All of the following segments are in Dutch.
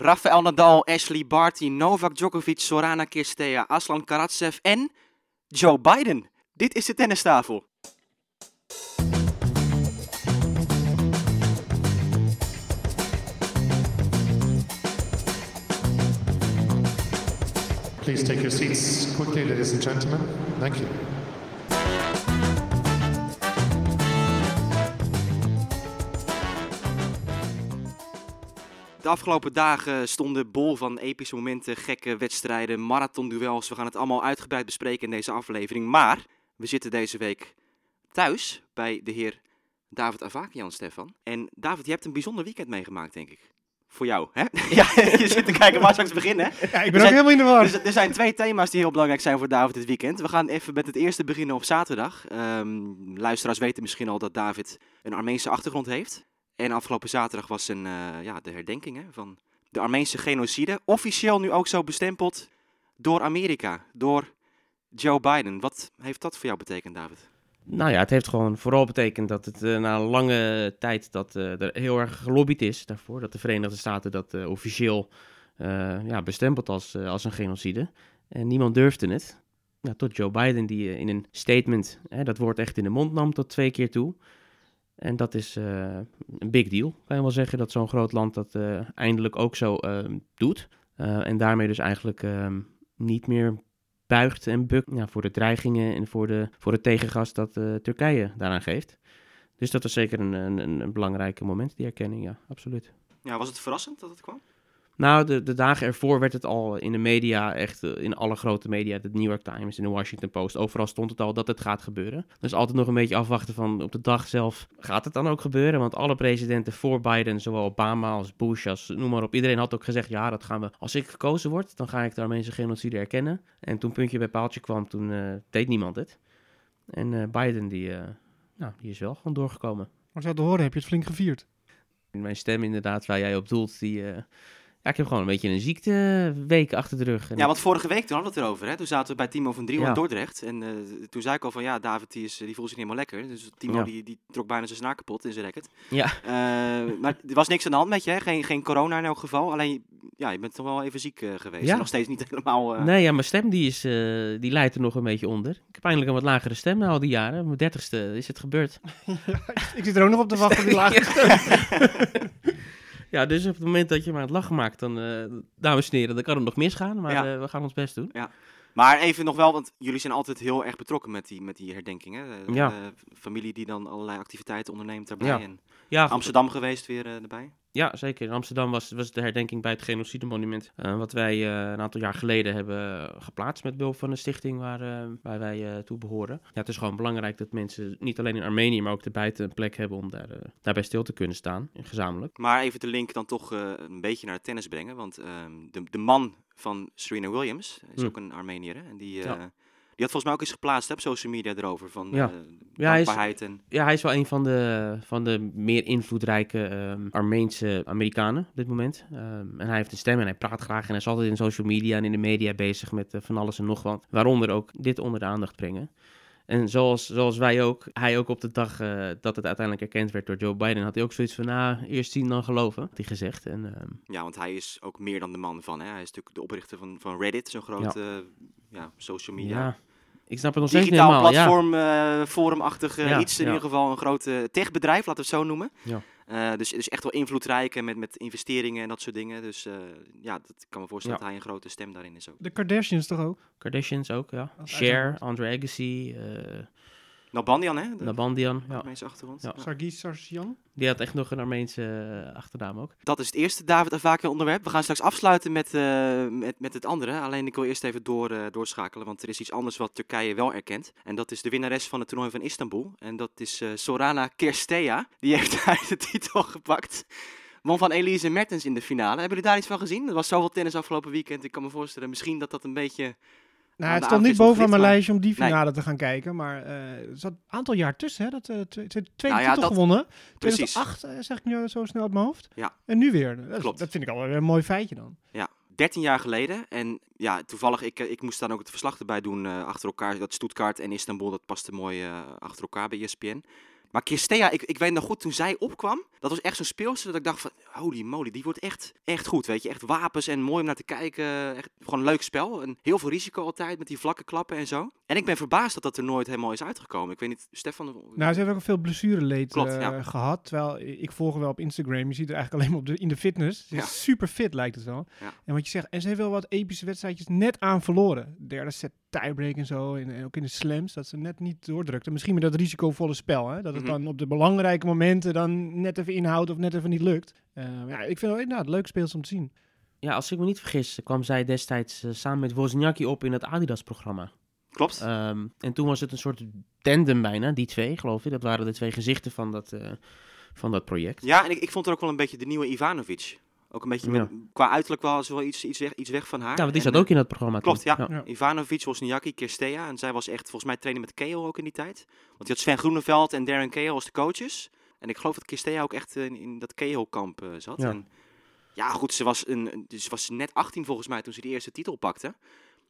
Rafael Nadal, Ashley Barty, Novak Djokovic, Sorana Kirstea, Aslan Karatsev en Joe Biden. Dit is de tennistafel. Please take your seats quickly, ladies and gentlemen. Thank you. De afgelopen dagen stonden bol van epische momenten, gekke wedstrijden, marathonduels. We gaan het allemaal uitgebreid bespreken in deze aflevering. Maar we zitten deze week thuis bij de heer David Avakian, Stefan. En David, je hebt een bijzonder weekend meegemaakt, denk ik. Voor jou, hè? Ja, je zit te kijken waar straks beginnen. hè? Ja, ik Er ben ook zijn- helemaal in de war. Dus er zijn twee thema's die heel belangrijk zijn voor David dit weekend. We gaan even met het eerste beginnen op zaterdag. Ehm, luisteraars weten misschien al dat David een Armeense achtergrond heeft. En afgelopen zaterdag was een, eh, ja, de herdenking hè, van de Armeense genocide. Officieel nu ook zo bestempeld door Amerika, door Joe Biden. Wat heeft dat voor jou betekend, David? Nou ja, het heeft gewoon vooral betekend dat het eh, na een lange tijd dat eh, er heel erg gelobbyd is daarvoor. Dat de Verenigde Staten dat officieel ja, bestempelt als, als een genocide. En niemand durfde het. Tot Joe Biden die in een statement hè, dat woord echt in de mond nam tot twee keer toe. En dat is eh, een big deal, kan je wel zeggen, dat zo'n groot land dat eh, eindelijk ook zo eh, doet. Eh, en daarmee dus eigenlijk eh, niet meer buigt en bukt voor de dreigingen en voor, de, voor het tegengas dat Turkije daaraan geeft. Dus dat was zeker een, een, een, moment, die erkenning, ja, absoluut. Ja, was het verrassend dat het kwam? Nou, de, de dagen ervoor werd het al in de media, echt eh, in alle grote media, de New York Times en de Washington Post, overal stond het al dat het gaat gebeuren. Dus altijd nog een beetje afwachten van op de dag zelf, gaat het dan ook gebeuren? Want alle presidenten voor Biden, zowel Obama als Bush, als noem maar op, iedereen had ook gezegd, ja, dat gaan we, als ik gekozen word, dan ga ik de Armeense genocide erkennen. En toen puntje bij paaltje kwam, toen eh, deed niemand het. En eh, Biden, die, nou, die is wel gewoon doorgekomen. Maar zo te horen heb je het flink gevierd. Mijn stem inderdaad, waar jij op doelt, die... eh, ja, ik heb gewoon een beetje een ziekteweek achter de rug. Ja, want vorige week toen hadden we het erover. Hè? Toen zaten we bij Timo van Driel Ja. in Dordrecht. En eh, toen zei ik al van ja, David die, is, die voelt zich niet helemaal lekker. Dus Timo Ja. die, die trok bijna zijn snaar kapot in zijn racket. Ja. Eh, maar er was niks aan de hand met je, hè? Geen, geen corona in elk geval. Alleen, ja, je bent toch wel even ziek eh, geweest. Ja. Nog steeds niet helemaal... eh, Nee, ja, mijn stem die is, eh, die leidt er nog een beetje onder. Ik heb eindelijk een wat lagere stem na al die jaren. Op Mijn dertigste is het gebeurd. Ik zit er ook nog op te wachten die lage stem. Ja, dus op het moment dat je me aan het lachen maakt, dan, eh dames en heren, dan kan het nog misgaan. Maar Ja. eh, we gaan ons best doen. Maar even nog wel, want jullie zijn altijd heel erg betrokken met die, met die herdenkingen. Eh, Ja. familie die dan allerlei activiteiten onderneemt daarbij. Ja. En Ja, Amsterdam geweest weer erbij. Ja, zeker. In Amsterdam was, was de herdenking bij het genocidemonument. eh, wat wij eh, een aantal jaar geleden hebben geplaatst met behulp van een stichting waar, eh, waar wij toe behoren. Ja, het is gewoon belangrijk dat mensen niet alleen in Armenië, maar ook erbuiten een plek hebben om daar, daarbij stil te kunnen staan, gezamenlijk. Maar even de link dan toch een beetje naar het tennis brengen. Want ehm, de, de man van Serena Williams is Hm. ook een Armenier. Hè? En die, Ja. Had volgens mij ook eens geplaatst hè, op social media erover. Van Ja. eh, Ja, hij is- en... Ja, hij is wel een van de, van de meer invloedrijke ehm, Armeense Amerikanen op dit moment. Ehm, en hij heeft een stem en hij praat graag en hij is altijd in social media en in de media bezig met eh, van alles en nog wat. Waaronder ook dit onder de aandacht brengen. En zoals, zoals wij ook, hij ook op de dag eh, dat het uiteindelijk erkend werd door Joe Biden, had hij ook zoiets van, nou, eerst zien dan geloven, had hij gezegd. En ehm, Ja, want hij is ook meer dan de man van. Hè? Hij is natuurlijk de oprichter van, van Reddit, zo'n groot eh, ja, social media. ja, ik snap het nog steeds niet Digitaal helemaal. Ja. platform, eh, forumachtig eh, Ja, iets. In ja. ieder geval een groot techbedrijf, laten we het zo noemen. Ja. Eh, dus, dus echt wel invloedrijk en met, met investeringen en dat soort dingen. Dus eh, ja, dat ik kan me voorstellen Ja. dat hij een grote stem daarin is ook. De Kardashians toch ook? Kardashians ook, ja. Als Cher, uitzondering. Andre Agassi, Nalbandian, hè? De Nabandian, ja. Armeense achtergrond. Ja. Ja. Sargis Sarsian? Die had echt nog een Armeense eh, achternaam ook. Dat is het eerste David Vaker onderwerp. We gaan straks afsluiten met, eh, met, met het andere. Alleen ik wil eerst even door, eh, doorschakelen, want er is iets anders wat Turkije wel erkent. En dat is de winnares van het toernooi van Istanbul. En dat is eh, Sorana Kirstea. Die heeft daar de titel gepakt. Won van Elise Mertens in de finale. Hebben jullie daar iets van gezien? Er was zoveel tennis afgelopen weekend. Ik kan me voorstellen misschien dat dat een beetje... Nou, het stond niet bovenaan mijn lijstje om die Nee. finale te gaan kijken. Maar eh, er zat een aantal jaar tussen, hè? Dat eh, twe- twe- tweede Nou ja, titel dat- gewonnen. Precies. 2008, eh, zeg ik nu zo snel uit mijn hoofd. Ja. En nu weer. Dat, Klopt. dat vind ik al een mooi feitje dan. Ja, 13 jaar geleden. En ja, toevallig, ik, eh, ik moest dan ook het verslag erbij doen eh, achter elkaar. Dat Stuttgart en Istanbul, dat paste mooi eh, achter elkaar bij ESPN. Maar Kirstea, ik, ik weet nog goed, toen zij opkwam, dat was echt zo'n speelster dat ik dacht van, holy moly, die wordt echt, echt goed, weet je. Echt wapens en mooi om naar te kijken. Echt gewoon een leuk spel. En heel veel risico altijd met die vlakke klappen en zo. En ik ben verbaasd dat dat er nooit helemaal is uitgekomen. Ik weet niet, Stefan... Nou, ze heeft ook veel blessureleed Klopt, eh, ja. gehad. Terwijl ik volg wel op Instagram. Je ziet er eigenlijk alleen maar op de, in de fitness. Ze is Ja. super fit, lijkt het wel. Ja. En wat je zegt, en ze heeft wel wat epische wedstrijdjes net aan verloren. Derde set tiebreak en zo. En, en ook in de slams, dat ze net niet doordrukte. Misschien met dat risicovolle spel. Hè? Dat het Mhm. dan op de belangrijke momenten dan net even inhoudt of net even niet lukt. Eh, ja, ik vind het inderdaad leuk speels om te zien. Ja, als ik me niet vergis, kwam zij destijds eh, samen met Wozniacki op in het Adidas-programma. Klopt. Ehm, en toen was het een soort tandem bijna, die twee, geloof ik. Dat waren de twee gezichten van dat, eh, van dat project. Ja, en ik, ik vond er ook wel een beetje de nieuwe Ivanovic. Ook een beetje, met- qua uiterlijk wel, wel iets, iets, weg, iets weg van haar. Ja, want die zat ook in dat programma. Klopt, ja. Ja. Ivanovic, Wozniacki, Kirstea. En zij was echt, volgens mij, trainen met Keo ook in die tijd. Want je had Sven Groeneveld en Darren Keo als de coaches. En ik geloof dat Kirstea ook echt eh, in, in dat Keo-kamp eh, zat. Ja. En, ja, goed, ze was, een, ze was net 18 volgens mij toen ze die eerste titel pakte.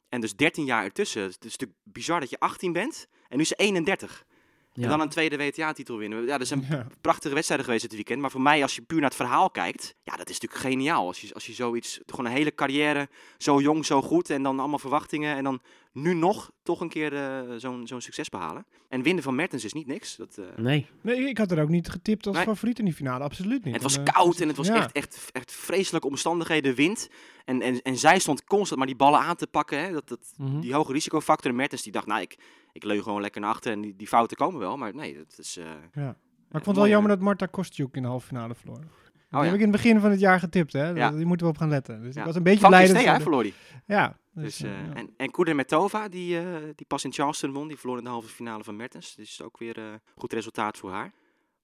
En dus 13 jaar ertussen. Het is natuurlijk bizar dat je 18 bent en nu is ze 31. Ja. En dan een tweede WTA-titel winnen. Ja, dat zijn Ja. prachtige wedstrijden geweest dit weekend. Maar voor mij, als je puur naar het verhaal kijkt, ja, dat is natuurlijk geniaal. Als je, als je zoiets, gewoon een hele carrière, zo jong, zo goed en dan allemaal verwachtingen. En dan nu nog toch een keer eh, zo'n zo'n succes behalen. En winnen van Mertens is niet niks. Dat, eh, Nee, Nee, ik had er ook niet getipt als Nee. favoriet in die finale. Absoluut niet. en het was En, eh, koud en het was ja. echt, echt, echt vreselijke omstandigheden, wind. En, en, en zij stond constant maar die ballen aan te pakken. Hè? Dat, dat, Mhm. die hoge risicofactor. En Mertens die dacht, nou, ik, ik leun gewoon lekker naar achter en die, die fouten komen wel. Maar nee, dat is... eh, Maar ik vond het wel jammer dat Marta Kostjuk in de halve finale verloor. Die Oh, heb ja. ik in het begin van het jaar getipt, hè. Ja. Die moeten we op gaan letten. Dus Ja. ik was een beetje Van blij ze hè, verloor die. Ja. Dus, Dus, eh, eh, ja. En, en Kudermetova, die, eh, die pas in Charleston won, die verloor in de halve finale van Mertens. Dus ook weer een goed resultaat voor haar.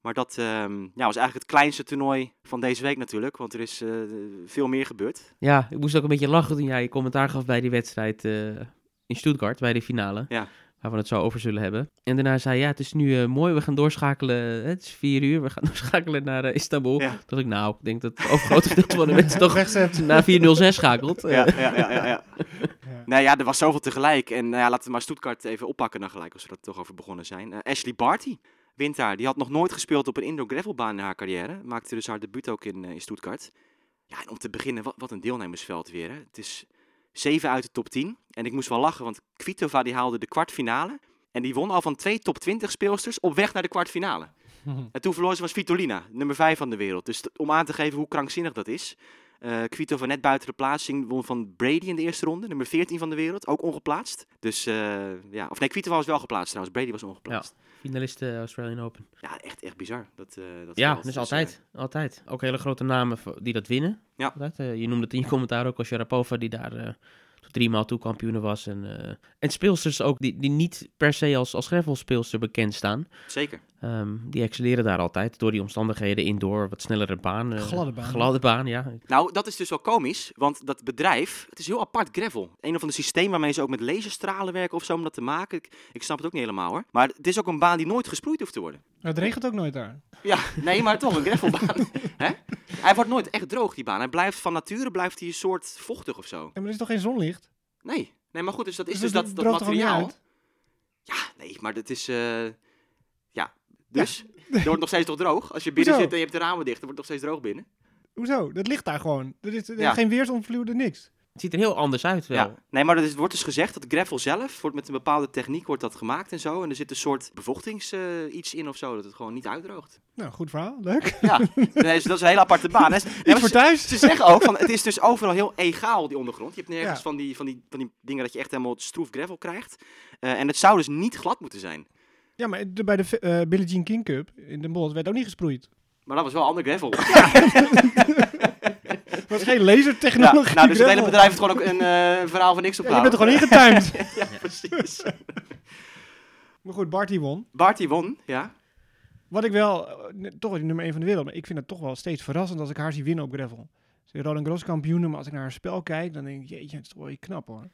Maar dat ehm, ja, was eigenlijk het kleinste toernooi van deze week natuurlijk, want er is eh, veel meer gebeurd. ja, ik moest ook een beetje lachen toen jij je commentaar gaf bij die wedstrijd eh, in Stuttgart, bij de finale. Ja. Waar we het zo over zullen hebben. En daarna zei ja, het is nu eh, mooi, we gaan doorschakelen. Het is vier uur, we gaan doorschakelen naar eh, Istanbul. Ja. Dat ik nou, ik denk dat het overgrote gedeelte van de mensen toch naar 406 schakelt. Ja, ja, ja, ja. ja. Nou ja, er was zoveel tegelijk. En nou ja, laten we maar Stuttgart even oppakken dan gelijk, als we er toch over begonnen zijn. Eh, Ashley Barty wint daar. Die had nog nooit gespeeld op een indoor gravelbaan in haar carrière. Maakte dus haar debuut ook in, in Stuttgart. Ja, en om te beginnen, wat, wat een deelnemersveld weer. Hè. Het is zeven uit de top 10. En ik moest wel lachen, want Kvitova die haalde de kwartfinale. En die won al van twee top 20 speelsters op weg naar de kwartfinale. En toen verloor ze van Svitolina, nummer 5 van de wereld. Dus om aan te geven hoe krankzinnig dat is. Eh Kvitova net buiten de plaatsing won van Brady in de eerste ronde, nummer 14 van de wereld, ook ongeplaatst. Dus eh, ja, of nee, Kvitova was wel geplaatst trouwens, Brady was ongeplaatst. Eh, Australian Open. Ja, echt, echt bizar. Dat, eh, dat Ja, dus altijd. Altijd. Ook hele grote namen die dat winnen. Ja. Altijd. Je noemde het in je commentaar ook als Sharapova die daar drie maal toe kampioen was. En, en speelsters ook die, die niet per se als, als gravelspeelster bekend staan. zeker. Ehm, die excelleren daar altijd door die omstandigheden indoor, wat snellere baan. eh, Gladde baan. Gladde baan, ja. Nou, dat is dus wel komisch, want dat bedrijf, het is heel apart gravel. Een of ander systeem waarmee ze ook met laserstralen werken of zo om dat te maken. Ik, ik snap het ook niet helemaal hoor. Maar het is ook een baan die nooit gesproeid hoeft te worden. Het regent ook nooit daar. Ja, nee, maar toch een gravelbaan. Hè? Hij wordt nooit echt droog, die baan. Hij blijft van nature blijft hij een soort vochtig of zo. Ja, maar er is toch geen zonlicht? Nee, nee maar goed, dus dat is Dus dus dat materiaal. Ja, nee, maar dat is... ja, dus... Er wordt nog steeds toch droog? Als je binnen Hoezo? zit en je hebt de ramen dicht, dan wordt het nog steeds droog binnen. Hoezo? Dat ligt daar gewoon. Er is, er is Ja. geen weersonvloed, niks. Het ziet er heel anders uit wel. Ja. Nee, maar er wordt dus gezegd dat gravel zelf, wordt met een bepaalde techniek wordt dat gemaakt en zo. En er zit een soort bevochtings eh, iets in of zo, dat het gewoon niet uitdroogt. Nou, goed verhaal. Leuk. Ja, nee, dus dat is een hele aparte baan. hè. Nee, voor ze, thuis. ze zeggen ook, van, het is dus overal heel egaal, die ondergrond. Je hebt nergens Ja. van, die, van, die, van die dingen dat je echt helemaal stroef gravel krijgt. Eh, en het zou dus niet glad moeten zijn. Ja, maar de- bij de eh Billie Jean King Cup in Den Bosch werd ook niet gesproeid. Maar dat was wel ander gravel. Het was geen Ja, lasertechnologie. nou, dus het hele bedrijf heeft gewoon ook een eh, verhaal van niks op Ja, je bent er gewoon ingetimed. Ja, precies. maar goed, Barty won. Barty won, ja. Wat ik wel, eh, toch is nummer 1 van de wereld, maar ik vind het toch wel steeds verrassend als ik haar zie winnen op gravel. Ze is Roland Gros kampioen, maar als ik naar haar spel kijk, dan denk ik, jeetje, het is toch wel knap hoor.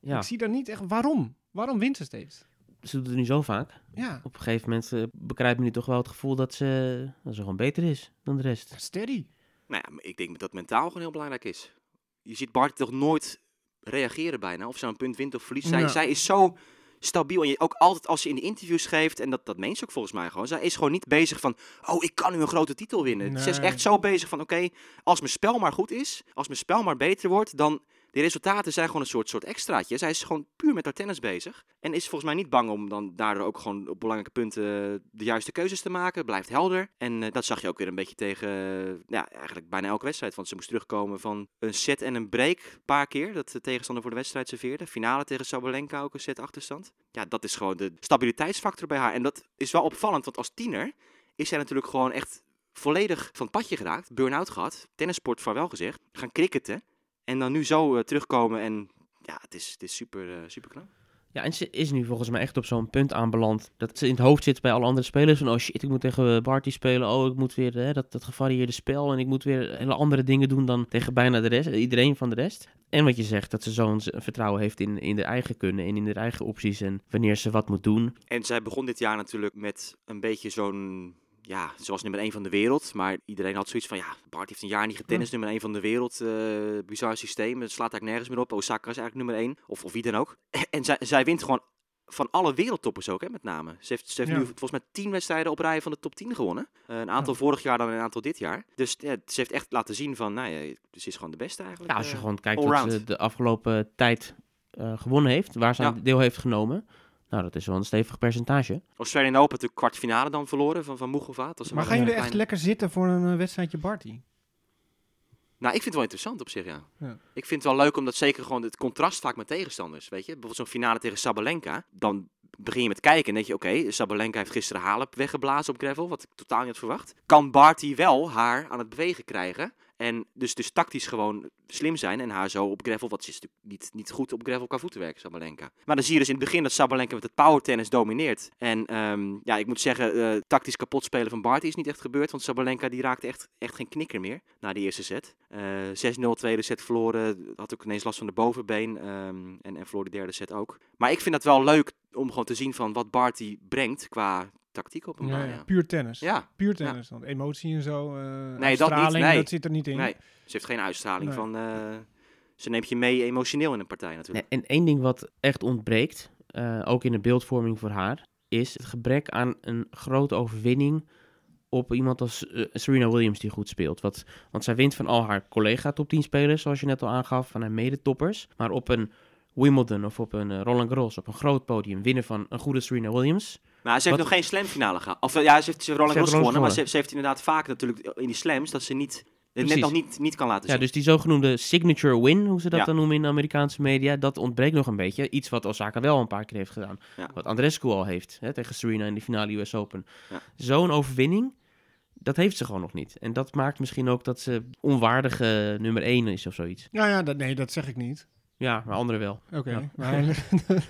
Ja, Ik zie daar niet echt, waarom? Waarom wint ze steeds? Ze doet het nu zo vaak. Ja, Op een gegeven moment eh, bekrijgt men nu toch wel het gevoel dat ze, dat ze gewoon beter is dan de rest. steady. Nou ja, maar ik denk dat mentaal gewoon heel belangrijk is. Je ziet Bart toch nooit reageren bijna. Of ze een punt wint of verliest. Zij, Ja. zij is zo stabiel. En je, ook altijd als ze in de interviews geeft, en dat, dat meent ze ook volgens mij gewoon. Zij is gewoon niet bezig van, oh, ik kan nu een grote titel winnen. Ze is echt zo bezig van, oké, als mijn spel maar goed is, als mijn spel maar beter wordt, dan... De resultaten zijn gewoon een soort, soort extraatje. Zij is gewoon puur met haar tennis bezig. En is volgens mij niet bang om dan daardoor ook gewoon op belangrijke punten eh, de juiste keuzes te maken. Blijft helder. En eh, dat zag je ook weer een beetje tegen, eh, ja, eigenlijk bijna elke wedstrijd. Want ze moest terugkomen van een set en een break een paar keer. Dat de tegenstander voor de wedstrijd serveerde. Finale tegen Sabalenka ook een set achterstand. Ja, dat is gewoon de stabiliteitsfactor bij haar. En dat is wel opvallend, want als tiener is zij natuurlijk gewoon echt volledig van het padje geraakt. Burn-out gehad. Tennissport vaarwel gezegd. Gaan cricketen. En dan nu zo eh, terugkomen en ja, het is, het is super, eh, super knap. Ja, en ze is nu volgens mij echt op zo'n punt aanbeland dat ze in het hoofd zit bij alle andere spelers. Van, oh shit, ik moet tegen Barty spelen. Oh, ik moet weer hè, dat, dat gevarieerde spel. En ik moet weer hele andere dingen doen dan tegen bijna de rest, iedereen van de rest. En wat je zegt, dat ze zo'n vertrouwen heeft in, in de eigen kunnen en in de eigen opties. En wanneer ze wat moet doen. En zij begon dit jaar natuurlijk met een beetje zo'n, ja, zoals nummer 1 van de wereld. Maar iedereen had zoiets van, ja, Bart heeft een jaar niet getennist, nummer 1 van de wereld. eh bizar systeem, het slaat eigenlijk nergens meer op. Osaka is eigenlijk nummer 1, of, of wie dan ook. En zij, zij wint gewoon van alle wereldtoppers ook, hè, met name. Ze heeft, ze heeft Ja. nu volgens mij 10 wedstrijden op rij van de top 10 gewonnen. Eh, een aantal vorig jaar dan een aantal dit jaar. Dus ja, ze heeft echt laten zien van, nou ja, ze is gewoon de beste eigenlijk. Ja, als je eh. gewoon kijkt wat ze de afgelopen tijd gewonnen heeft, waar ze aan deel heeft genomen. Nou, dat is wel een stevig percentage. Australian Open natuurlijk kwartfinale dan verloren van, van was Maar gaan jullie kleine- echt lekker zitten voor een eh, wedstrijdje Barty? Nou, ik vind het wel interessant op zich, ja. Ja. Ik vind het wel leuk omdat zeker gewoon het contrast vaak met tegenstanders, weet je. Bijvoorbeeld zo'n finale tegen Sabalenka. Dan begin je met kijken en denk je, oké, Sabalenka heeft gisteren Halep weggeblazen op gravel, wat ik totaal niet had verwacht. Kan Barty wel haar aan het bewegen krijgen en dus, dus tactisch gewoon slim zijn en haar zo op gravel, wat ze is natuurlijk niet, niet goed op gravel qua voeten werken, Sabalenka. Maar dan zie je dus in het begin dat Sabalenka met het power tennis domineert. En ehm, ja, ik moet zeggen, eh, tactisch kapot spelen van Barty is niet echt gebeurd, want Sabalenka die raakte echt, echt geen knikker meer na die eerste set. Eh 6-0 tweede set verloren, had ook ineens last van de bovenbeen ehm, en, en verloor de derde set ook. Maar ik vind het wel leuk om gewoon te zien van wat Barty brengt qua tactiek op een Ja, baan. ja, Puur tennis. ja. Puur tennis. Want emotie en zo. eh dat niet, nee. dat zit er niet in. Nee, ze heeft geen uitstraling Nee. van... eh, ze neemt je mee emotioneel in een partij natuurlijk. Nee, en één ding wat echt ontbreekt, eh, ook in de beeldvorming voor haar, is het gebrek aan een grote overwinning op iemand als Serena Williams die goed speelt. Wat, want zij wint van al haar collega top 10 spelers, zoals je net al aangaf, van haar medetoppers. Maar op een Wimbledon of op een Roland Garros, op een groot podium, winnen van een goede Serena Williams. Maar ze heeft Wat- nog geen slamfinale gehad. Of eh, ja, ze heeft, ze Roland Ze heeft Garros gewonnen, maar ze, ze heeft inderdaad vaak natuurlijk in die slams dat ze niet, het net nog niet, niet kan laten Ja, zien. dus die zogenoemde signature win, hoe ze dat Ja. dan noemen in de Amerikaanse media, dat ontbreekt nog een beetje. Iets wat Osaka wel een paar keer heeft gedaan. Ja. Wat Andrescu al heeft, hè, tegen Serena in de finale US Open. Ja. Zo'n overwinning, dat heeft ze gewoon nog niet. En dat maakt misschien ook dat ze onwaardige nummer 1 is of zoiets. Ja, ja dat, nee, dat zeg ik niet. Ja, maar anderen wel. Oké. Ja. Maar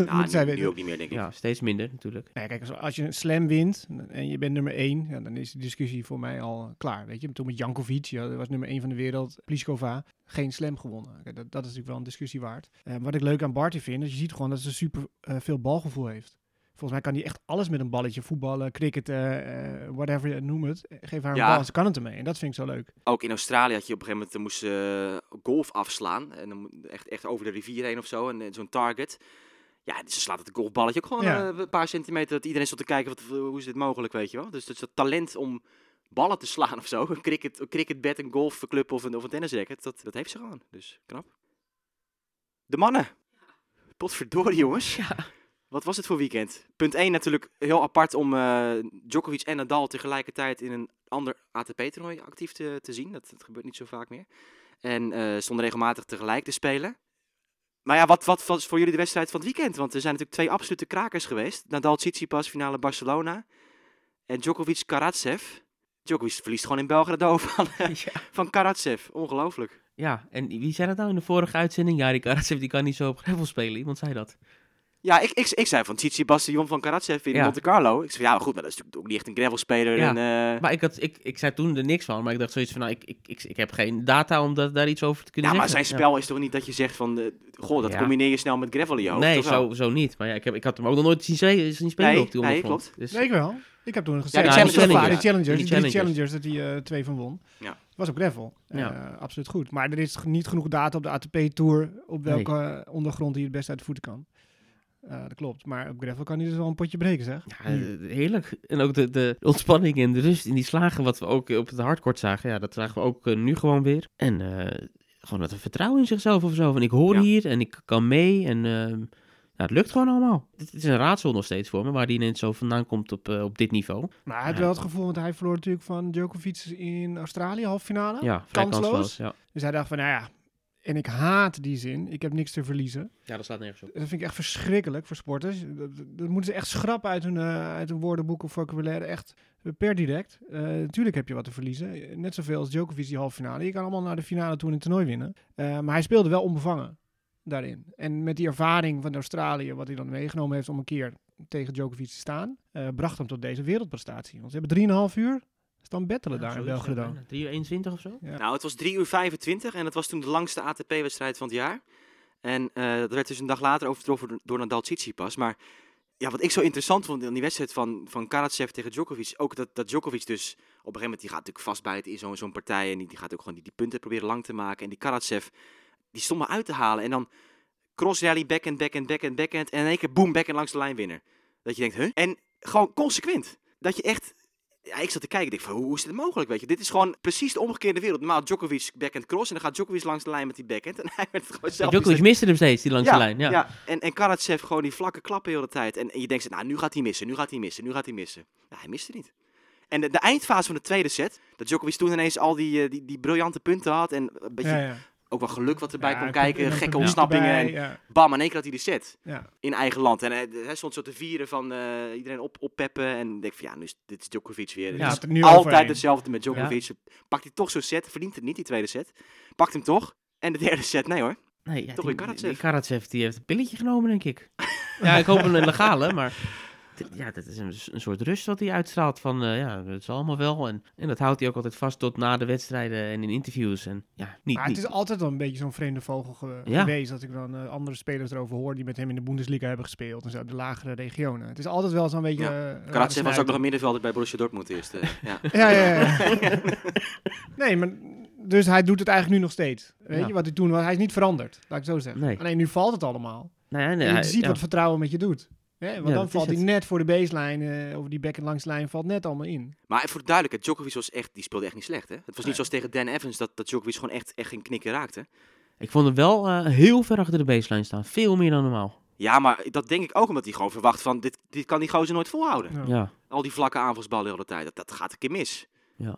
Ja, moet zij nu, weten. nu ook niet meer, denk ik. Ja, steeds minder natuurlijk. Nee, kijk, als, als je een slam wint en je bent nummer 1, ja, dan is de discussie voor mij al klaar. Weet je, toen met Jankovic, ja, dat was nummer 1 van de wereld, Pliskova, geen slam gewonnen. Kijk, dat, dat is natuurlijk wel een discussie waard. Eh, wat ik leuk aan Barty vind, is je ziet gewoon dat ze super eh, veel balgevoel heeft. Volgens mij kan hij echt alles met een balletje, voetballen, cricketen, eh, whatever je noem het. Geef haar een Ja. bal en ze kan het ermee. En dat vind ik zo leuk. Ook in Australië had je op een gegeven moment, moest ze eh, golf afslaan. En dan moet- echt, echt over de rivier heen of zo. En eh, zo'n target. Ja, ze slaat het golfballetje ook gewoon Ja. eh, een paar centimeter. Dat iedereen stond te kijken, wat, hoe is dit mogelijk, weet je wel. Dus dat is dat talent om ballen te slaan of zo. Een cricket, een cricketbed, een golfclub of een, of een tennisracket. Dat, dat heeft ze gewoon. Dus knap. De mannen. Potverdorie, jongens. Wat was het voor weekend? Punt 1 natuurlijk heel apart om eh, Djokovic en Nadal tegelijkertijd in een ander ATP-toernooi actief te, te zien. Dat, dat gebeurt niet zo vaak meer. En eh stonden regelmatig tegelijk te spelen. Maar ja, wat, wat was voor jullie de wedstrijd van het weekend? Want er zijn natuurlijk twee absolute krakers geweest. Nadal Tsitsipas, finale Barcelona. En Djokovic Karatsev. Djokovic verliest gewoon in Belgrado van, eh, ja. van Karatsev. Ongelooflijk. ja, en wie zei dat nou in de vorige uitzending? Ja, die Karatsev die kan niet zo op gravel spelen. Iemand zei dat. Ja, ik, ik, ik zei van de jongen van Karatsev in Ja. Monte Carlo. Ik zei, ja, maar goed, maar dat is natuurlijk ook niet echt een gravelspeler. Ja. En, eh, Maar ik, had, ik, ik zei toen er niks van, maar ik dacht zoiets van, nou, ik, ik, ik, ik heb geen data om dat, daar iets over te kunnen ja, maar zijn spel is toch niet dat je zegt van, eh, goh, dat Ja. combineer je snel met gravel in je hoofd, Nee, zo, zo niet. Maar ja, ik, heb, ik had hem ook nog nooit zien, spe- zien spelen Nee, op die nee, klopt. Dus, Nee, ik wel. Ik heb toen gezegd, Ja, de ja, Challengers, die. Challengers, Die Challengers. Challengers, dat hij eh, twee van won. Ja. Was ook gravel. Ja. Eh, absoluut goed. Maar er is niet genoeg data op de ATP-tour op welke ondergrond hij het best uit de voeten kan. Eh, dat klopt. Maar op gravel kan hij dus wel een potje breken, zeg. Ja, eh, heerlijk. En ook de, de ontspanning en de rust in die slagen, wat we ook op het hardcourt zagen. Ja, dat zagen we ook eh, nu gewoon weer. En eh, gewoon dat vertrouwen in zichzelf of zo. Van ik hoor Ja. hier en ik kan mee. En ja, het lukt gewoon allemaal. Het is een raadsel nog steeds voor me, waar die ineens zo vandaan komt op, eh, op dit niveau. Maar hij had wel het gevoel, want hij verloor natuurlijk van Djokovic in Australië, halve finale. Ja, kansloos. kansloos. Ja. Dus hij dacht van, nou ja, en ik haat die zin. Ik heb niks te verliezen. ja, dat staat nergens op. Dat vind ik echt verschrikkelijk voor sporters. Dat, dat- dat moeten ze echt schrappen uit hun, eh, uit hun woordenboek of vocabulaire. Echt per direct. Eh, natuurlijk heb je wat te verliezen. Net zoveel als Djokovic die halve finale. Je kan allemaal naar de finale toe in het toernooi winnen. Eh, maar hij speelde wel onbevangen daarin. En met die ervaring van Australië, wat hij dan meegenomen heeft om een keer tegen Djokovic te staan, bracht hem tot deze wereldprestatie. Want ze hebben 3,5 uur staan bettelen daar in Belgrado. 3 uur 21 of zo? Ja. Nou, het was 3 uur 25 en dat was toen de langste ATP-wedstrijd van het jaar. En eh, dat werd dus een dag later overtroffen door- Nadal Tsitsipas. Maar ja, wat ik zo interessant vond in die wedstrijd van, van Karatsev tegen Djokovic, ook dat, dat Djokovic dus op een gegeven moment, die gaat natuurlijk vastbijten in zo'n zo'n partij en die, die gaat ook gewoon die, die punten proberen lang te maken. En die Karatsev, die stond maar uit te halen en dan cross rally, backhand, backhand, backhand, backhand en in één keer boom, backhand langs de lijn winnen. Dat je denkt, huh? En gewoon consequent. Dat je echt ja, ik zat te kijken, ik dacht van, hoe is dit mogelijk, weet je? Dit is gewoon precies de omgekeerde wereld. Normaal Djokovic backhand cross en dan gaat Djokovic langs de lijn met die backhand. En hij werd het gewoon zelf... Djokovic miste hem steeds, die langs ja, de lijn. Ja. En, en Karatsev gewoon die vlakke klappen de hele tijd. En, en je denkt, nou, nu gaat hij missen, nu gaat hij missen, nu gaat hij missen. Ja, hij miste niet. En de, de eindfase van de tweede set, dat Djokovic toen ineens al die, eh, die, die briljante punten had. En een beetje Ja, ja. Ook wel geluk wat erbij Ja, publiek- kijken, en gekke ontsnappingen. erbij, En ja, bam, in één keer had hij de set ja. in eigen land. En hij, hij stond zo te vieren van eh, iedereen op, oppeppen. En ik denk van, ja, nu is, dit is Djokovic weer. Ja, het nu altijd overheen. hetzelfde met Djokovic. Pakt hij toch zo'n set, verdient het niet, die tweede set. Pakt hem toch. En de derde set, nee hoor. Nee, ja, Toch die, weer Karatsev. die Karatsev die heeft een pilletje genomen, denk ik. ja, ik hoop een legale, maar... Ja, dat is een, een soort rust wat hij uitstraalt van, eh, ja, dat is allemaal wel. En, en dat houdt hij ook altijd vast tot na de wedstrijden en in interviews. En ja, niet... Maar het niet is altijd wel een beetje zo'n vreemde vogel ge- Ja. geweest. Dat ik dan eh, andere spelers erover hoor die met hem in de Bundesliga hebben gespeeld. En zo, de lagere regionen. Het is altijd wel zo'n beetje... Ja. Karatsev was ook nog een middenvelder bij Borussia Dortmund eerst. eh, ja. Ja, ja, ja. nee, maar... Dus hij doet het eigenlijk nu nog steeds. Weet Ja. je, wat hij toen was? Hij is niet veranderd, laat ik zo zeggen. Nee. Alleen nu valt het allemaal. Nou ja, nee, En je hij- ziet ja. wat vertrouwen met je doet. Hè, want Ja, dan valt hij net voor de baseline, eh over die back- en de lijn, valt net allemaal in. Maar voor de duidelijkheid, Djokovic was echt, die speelde echt niet slecht. Hè? Het was niet zoals tegen Dan Evans dat, dat Djokovic gewoon echt, echt geen knikken raakte. Ik vond hem wel eh, heel ver achter de baseline staan. Veel meer dan normaal. Ja, maar dat denk ik ook omdat hij gewoon verwacht van, dit, dit kan die gozer nooit volhouden. Ja. Ja, Al die vlakke aanvalsballen de hele tijd, dat, dat gaat een keer mis. ja.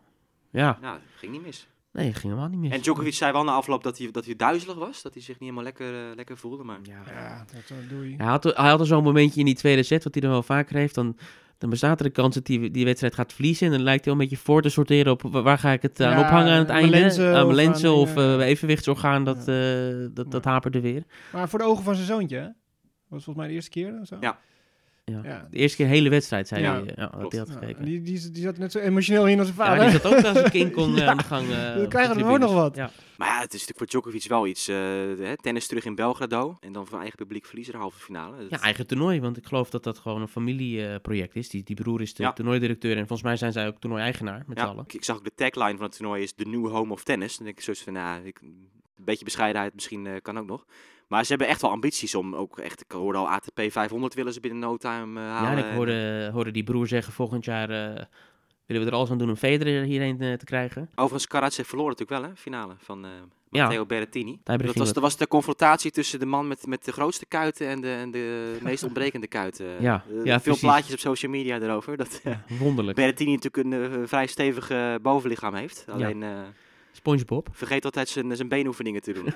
Nou, dat ging niet mis. Nee, ging helemaal niet mis. En Djokovic zei wel na afloop dat hij, dat hij duizelig was. Dat hij zich niet helemaal lekker, eh, lekker voelde. Maar Ja. Ja, dat eh, doe je. Hij had, hij had er zo'n momentje in die tweede set, wat hij dan wel vaker heeft. Dan, dan bestaat er de kans dat hij die wedstrijd gaat verliezen. En dan lijkt hij al een beetje voor te sorteren op wa- waar ga ik het aan Ja, ophangen aan het aan einde. mijn lenzen aan of mijn lenzen aan of eh, evenwichtsorgaan, dat, eh, dat, dat haperde weer. Maar voor de ogen van zijn zoontje, hè? was volgens mij de eerste keer of zo. Ja. Ja. Ja. De eerste keer een hele wedstrijd, zei Ja, hij. eh, Ja, dat klopt. hij had Ja, gekeken. die, die, die zat net zo emotioneel in als zijn Ja, vader. die zat ook als een King Kong eh, Ja. aan de gang. eh, Dan krijgen de we er ook nog wat. Ja. Maar ja, het is natuurlijk voor Djokovic wel iets. eh, hè, tennis terug in Belgrado. En dan van eigen publiek verliezen de halve finale. Dat- ja, eigen toernooi, want ik geloof dat dat gewoon een familieproject is. Die, die broer is de Ja. toernooidirecteur en volgens mij zijn zij ook toernooi-eigenaar met z'n ja, allen. ik, ik zag ook de tagline van het toernooi is The New Home of Tennis. Dan denk ik zoiets van, nou, ik, een beetje bescheidenheid misschien eh, kan ook nog. Maar ze hebben echt wel ambities om ook echt, ik hoorde al ATP 500 willen ze binnen no time eh, Ja, halen. en ik hoorde, hoorde die broer zeggen volgend jaar eh, willen we er alles aan doen om Federer hierheen eh, te krijgen. Overigens, Karatsev verloor natuurlijk wel, hè, finale van Ja. Matteo Berrettini. Dat was, dat was de confrontatie tussen de man met, met de grootste kuiten en de, en de meest ontbrekende kuiten. Ja, ja, veel precies. plaatjes op social media erover. Dat Ja, wonderlijk. Berrettini natuurlijk een vrij stevig bovenlichaam heeft. Alleen eh, SpongeBob. vergeet altijd zijn, zijn beenoefeningen te doen.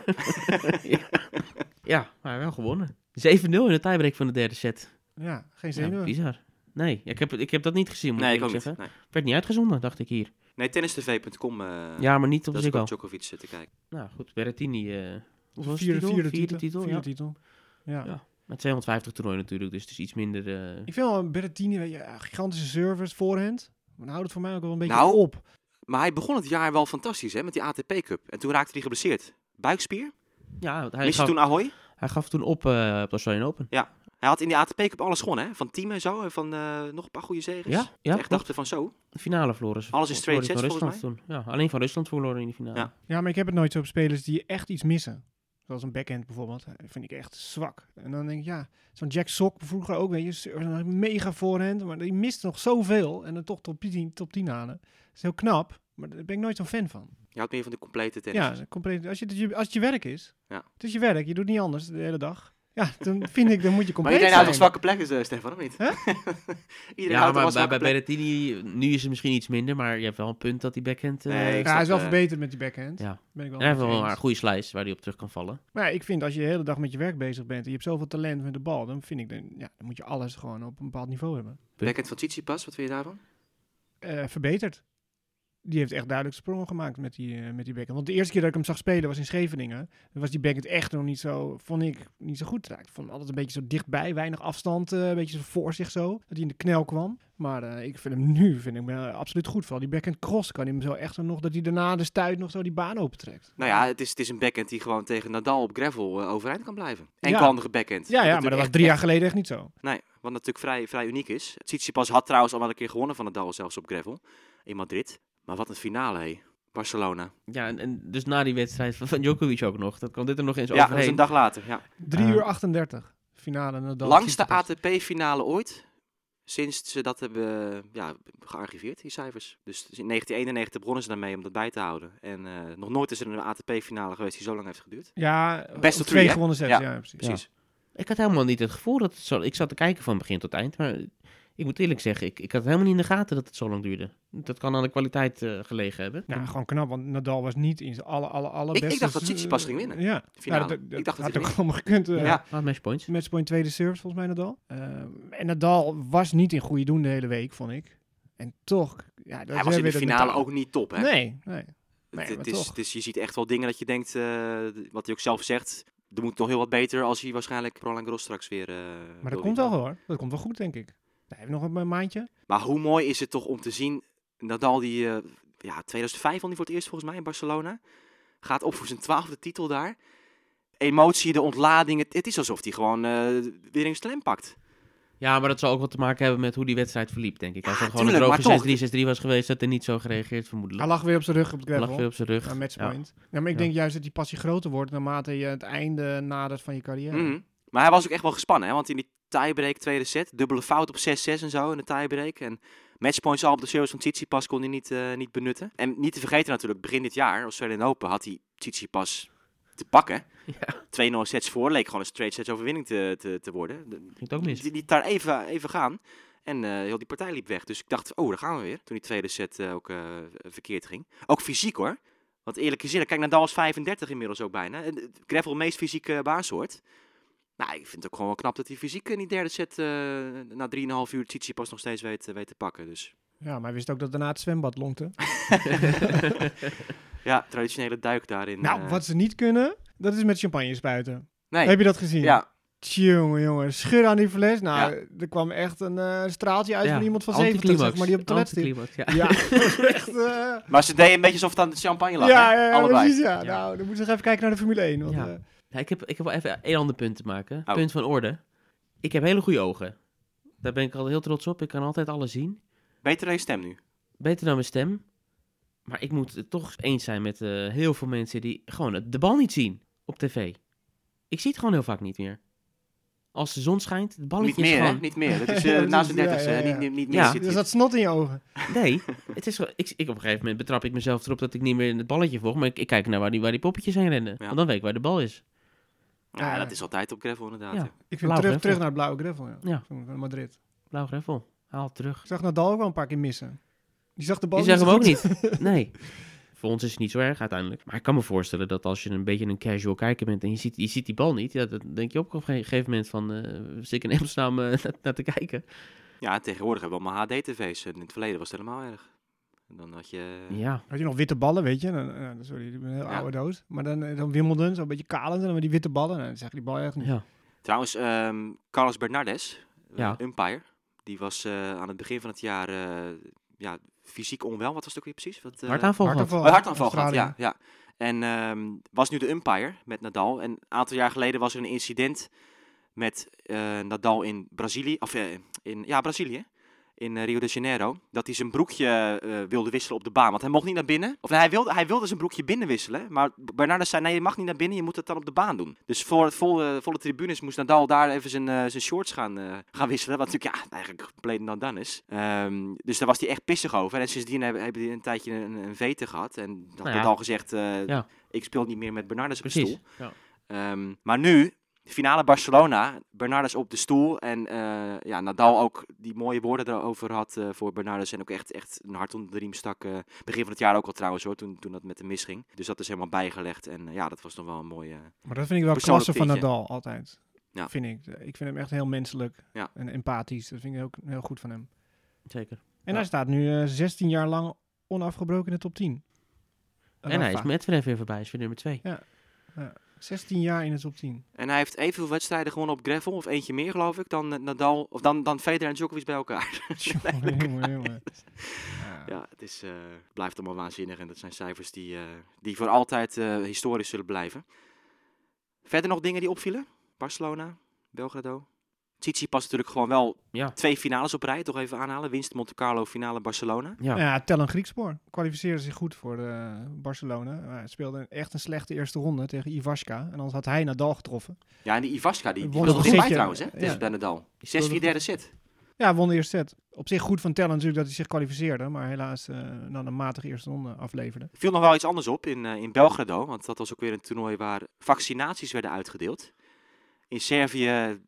Ja, maar wel gewonnen. 7-0 in de tiebreak van de derde set. Ja, geen Ja, zenuwen. bizar. Nee, ik heb, ik heb dat niet gezien, moet nee, ik ook niet. zeggen. Nee, Werd niet uitgezonden, dacht ik hier. nee tennistv.com. eh Ja, maar niet op Ziggo. op Djokovic te kijken. Nou goed, Berrettini. eh hoeveel was de Vierde, titel? vierde, Vierde titel. titel, Vierde ja. titel. Ja. Ja. Met 250 toernooi natuurlijk, dus het is iets minder... eh, Ik vind wel Berrettini, weet je, ja, gigantische service, voorhand. Maar dan houdt het voor mij ook wel een beetje Nou, op. Maar hij begon het jaar wel fantastisch hè, met die ATP Cup. En toen raakte hij geblesseerd. Buikspier. ja, hij Miste gaf, toen Ahoy. hij gaf toen op eh, op de Australian Open. Hij had in die ATP Cup alles gewonnen, hè? Van team en zo. En van eh, nog een paar goede zegens. Ja, ja Echt dachten van zo. De finale verloren ze. Alles in straight sets, van Rusland toen. Ja, alleen van Rusland verloren in die finale. Ja. Ja, maar ik heb het nooit zo op spelers die echt iets missen. Zoals een backhand bijvoorbeeld. eh, vind ik echt zwak. En dan denk ik, ja, zo'n Jack Sock vroeger ook, weet je. een Mega voorhand, maar die mist nog zoveel. En dan toch top 10, top 10 halen. Dat is heel knap, maar daar ben ik nooit zo'n fan van. Je houdt meer van de complete tennis. Ja, compleet, als, je- als het je werk is. Ja. Het is je werk, je doet niet anders de hele dag. Ja, dan vind ik, dan moet je maar compleet iedereen houdt zwakke plekken, eh, Stefan, of niet? Hè? iedereen Ja, maar bij, bij? Berrettini, nu is het misschien iets minder, maar je hebt wel een punt dat die backhand... eh, Nee, Ja, snap, hij is wel eh, verbeterd met die backhand. Ja. Ben ik wel en hij heeft wel een goede slice waar hij op terug kan vallen. Maar ja, ik vind als je de hele dag met je werk bezig bent en je hebt zoveel talent met de bal, dan vind ik, dan, ja, dan moet je alles gewoon op een bepaald niveau hebben. Backhand van Tsitsipas, wat vind je daarvan? Eh, verbeterd. Die heeft echt duidelijk sprongen gemaakt met die, eh, met die backhand. Want de eerste keer dat ik hem zag spelen was in Scheveningen. Dan was die backhand echt nog niet zo, vond ik, niet zo goed. Ik vond hem altijd een beetje zo dichtbij, weinig afstand, eh, een beetje zo voor zich zo. Dat hij in de knel kwam. Maar eh, ik vind hem nu, vind ik eh, absoluut goed. Vooral die backhand cross kan hij hem zo echt nog, dat hij daarna de stuit nog zo die baan opentrekt. Nou ja, het is, het is een backhand die gewoon tegen Nadal op gravel overeind kan blijven. En Ja. backhand. Ja, ja, maar dat was drie jaar geleden echt niet zo. Nee, wat natuurlijk vrij, vrij uniek is. Tsitsipas had trouwens al wel een keer gewonnen van Nadal, zelfs op gravel. In Madrid. Maar wat een finale, hé. Barcelona. Ja, en, en dus na die wedstrijd van, van Djokovic ook nog. Dat kwam dit er nog eens Ja, dat overheen. een dag later. Ja. 3 Ah. uur 38. Finale Nadal. Langste. ATP-finale ooit. Sinds ze dat hebben eh, ja, gearchiveerd, die cijfers. Dus in 1991 begonnen ze daarmee om dat bij te houden. En eh, nog nooit is er een ATP-finale geweest die zo lang heeft geduurd. Ja, Best of twee gewonnen sets. Ja. Ja, precies. Precies. Ik had helemaal niet het gevoel dat het zo... Ik zat te kijken van begin tot eind, maar ik moet eerlijk zeggen, ik, ik had helemaal niet in de gaten dat het zo lang duurde. Dat kan aan de kwaliteit eh, gelegen hebben. Nou, gewoon knap, want Nadal was niet in zijn alle, alle, alle ik dacht dat Tsitsipas ging winnen, Ja, finale. Nou, dat, dat Ik dacht dat had hij ook allemaal gekund. eh Ja. Ah, matchpoints. Matchpoint tweede service volgens mij Nadal. Ehm, en Nadal was niet in goede doen de hele week, vond ik. En toch... Ja, dat Hij was in de het finale ook niet top, hè? Nee, nee. Het- Nee, het maar is, toch. het is, je ziet echt wel dingen dat je denkt, eh, wat hij ook zelf zegt, er moet nog heel wat beter als hij waarschijnlijk Roland Garros straks weer... eh, Maar dat komt wel hoor. Dat komt wel goed, denk ik. Hij heeft nog een maandje. Maar hoe mooi is het toch om te zien, Nadal die, eh, ja, 2005 won hij voor het eerst volgens mij in Barcelona, gaat op voor zijn twaalfde titel daar. Emotie, de ontlading, het, het is alsof hij gewoon eh, weer een slam pakt. Ja, maar dat zal ook wat te maken hebben met hoe die wedstrijd verliep, denk ik. Als Ja, het gewoon tuurlijk, een droge 6-3, 6-3 was geweest, had hij niet zo gereageerd, vermoedelijk. Hij lag weer op zijn rug op het Hij lag gravel. weer op zijn rug. Ja. matchpoint. Ja. maar ik Ja. denk juist dat die passie groter wordt naarmate je het einde nadert van je carrière. Mhm. Maar hij was ook echt wel gespannen, hè? want in die tiebreak tweede set, dubbele fout op 6-6 en zo in de tiebreak. En matchpoints al op de service van Tsitsipas kon hij niet, eh, niet benutten. En niet te vergeten natuurlijk, begin dit jaar, Australian Open, had hij Tsitsipas te pakken. Ja. 2-0 sets voor, leek gewoon een straight sets overwinning te, te, te worden. De- Ging ook mis. Die liet daar even, even gaan. En eh, heel die partij liep weg. Dus ik dacht, oh, daar gaan we weer. Toen die tweede set eh, ook verkeerd ging. Ook fysiek hoor. Want eerlijk gezegd, kijk, Nadal is 35 inmiddels ook bijna. Gravel meest fysieke baansoort. Nou, ik vind het ook gewoon wel knap dat hij fysiek in die derde set eh, na 3,5 uur Tsitsipas nog steeds weet, weet te pakken. Dus Ja, maar hij wist ook dat daarna het zwembad lonkte. ja, traditionele duik daarin. nou, eh, wat ze niet kunnen, dat is met champagne spuiten. Nee, Heb je dat gezien? ja, Tjonge, jongen. Schud aan die fles. Nou, er kwam echt een eh, straaltje uit Ja, van iemand van 70, zeg maar, die op het toilet ja. Ja, echt... eh, maar ze deden een beetje alsof het aan de champagne lag. ja, ja, Allebei. precies, ja. Ja. Nou, dan moeten we nog even kijken naar de Formule 1. Want, Ja. Ja, ik, heb, ik heb wel even één ander punt te maken. Oh. Punt van orde. Ik heb hele goede ogen. Daar ben ik al heel trots op. Ik kan altijd alles zien. Beter dan je stem nu. Beter dan mijn stem. Maar ik moet het toch eens zijn met eh, heel veel mensen die gewoon de bal niet zien op tv. Ik zie het gewoon heel vaak niet meer. Als de zon schijnt, het balletje Niet is meer, hè? gewoon... Niet meer. Dat is Ja, eh, dat na is- zijn ja, dertigste. ja, hè? ja. Niet, niet, niet Ja. meer zit er hij. zat snot in je ogen. Nee, het is ik, ik, op een gegeven moment betrap ik mezelf erop dat ik niet meer in het balletje volg. Maar ik, ik kijk naar waar die, waar die poppetjes heen rennen. Ja. Want dan weet ik waar de bal is. Ja, dat is altijd op gravel inderdaad. Ja. ja. Ik vind terug, gravel. terug naar blauwe gravel, ja. Ja. Van, Madrid. Blauw greffel. Haal terug. Ik zag Nadal ook wel een paar keer missen. Die zag de bal zegt niet hem ook niet. Nee. Voor ons is het niet zo erg uiteindelijk. Maar ik kan me voorstellen dat als je een beetje een casual kijker bent en je ziet, je ziet die bal niet, ja, dan denk je ook op een gegeven moment van, eh zit ik in eh, naar, naar te kijken. Ja, tegenwoordig hebben we allemaal HD-tv's. In het verleden was het helemaal erg. En dan had je... Ja. Had je nog witte ballen, weet je? Dan, eh, sorry, ik ben een heel Ja. oude doos. Maar dan, eh, dan Wimbledon, zo'n beetje kalend. En dan met die witte ballen. Nou, dan zag je die bal echt niet. ja. Trouwens, ehm, Carlos Bernardes, eh, Ja. umpire, die was eh, aan het begin van het jaar eh, ja, fysiek onwel. Wat was het ook weer precies? Wat, eh, Hartaanval gehad. Hartaanval. Oh, hartaanval gehad, ja. ja. En ehm, was nu de umpire met Nadal. En een aantal jaar geleden was er een incident met eh, Nadal in Brazilië. Of in, ja, Brazilië. In eh, Rio de Janeiro. Dat hij zijn broekje eh, wilde wisselen op de baan. Want hij mocht niet naar binnen. Of nee, hij, wilde, hij wilde zijn broekje binnen wisselen. Maar Bernardes zei, nee, je mag niet naar binnen. Je moet het dan op de baan doen. Dus voor het volle, volle tribunes moest Nadal daar even zijn, eh, zijn shorts gaan, eh, gaan wisselen. Wat natuurlijk ja, eigenlijk compleet dan dan is. Ehm, dus daar was hij echt pissig over. En sindsdien hebben, hebben die een tijdje een, een vete gehad. En dat Nou ja. Nadal gezegd, eh, Ja. ik speel niet meer met Bernardes op de stoel. Ja. Ehm, maar nu, finale Barcelona, Bernardes op de stoel. En eh, ja, Nadal ook die mooie woorden erover had eh, voor Bernardes. En ook echt, echt een hart onder de riem stak. eh, begin van het jaar ook al trouwens hoor, toen, toen dat met hem misging. Dus dat is helemaal bijgelegd. En ja, dat was nog wel een mooie... Maar dat vind ik wel klasse van. Nadal, altijd. Ja. Vind ik. Ik vind hem echt heel menselijk Ja. en empathisch. Dat vind ik ook heel goed van hem. Zeker. En Ja. hij staat nu eh, 16 jaar lang onafgebroken in de top 10. En hij is. Medvedev weer voorbij, is weer nummer 2. 16 jaar in de top 10. En hij heeft evenveel wedstrijden gewonnen op gravel, of eentje meer geloof ik, dan eh, Nadal, of dan, dan Federer en Djokovic bij elkaar. jongen, jongen, jongen. Ja. Ja, het is, eh, blijft allemaal waanzinnig en dat zijn cijfers die, eh, die voor altijd historisch zullen blijven. Verder nog dingen die opvielen? Barcelona, Belgrado. Tsitsipas natuurlijk gewoon wel Ja. twee finales op rij, toch even aanhalen. Winst Monte Carlo, finale Barcelona. Ja. Ja, tel een Griekspoor. Kwalificeerde zich goed voor eh, Barcelona. Maar hij speelde echt een slechte eerste ronde tegen Ivaska. En anders had hij Nadal getroffen. Ja, en die Ivaska, die, die Won was nog er bij trouwens, hè? Ja. Tegen bij Nadal. 6-4 speelde derde set. Ja, won de eerste set. Op zich goed van tellen natuurlijk dat hij zich kwalificeerde. Maar helaas eh dan een matige eerste ronde afleverde. viel nog wel iets anders op in, eh, in Belgrado, want dat was ook weer een toernooi waar vaccinaties werden uitgedeeld. In Servië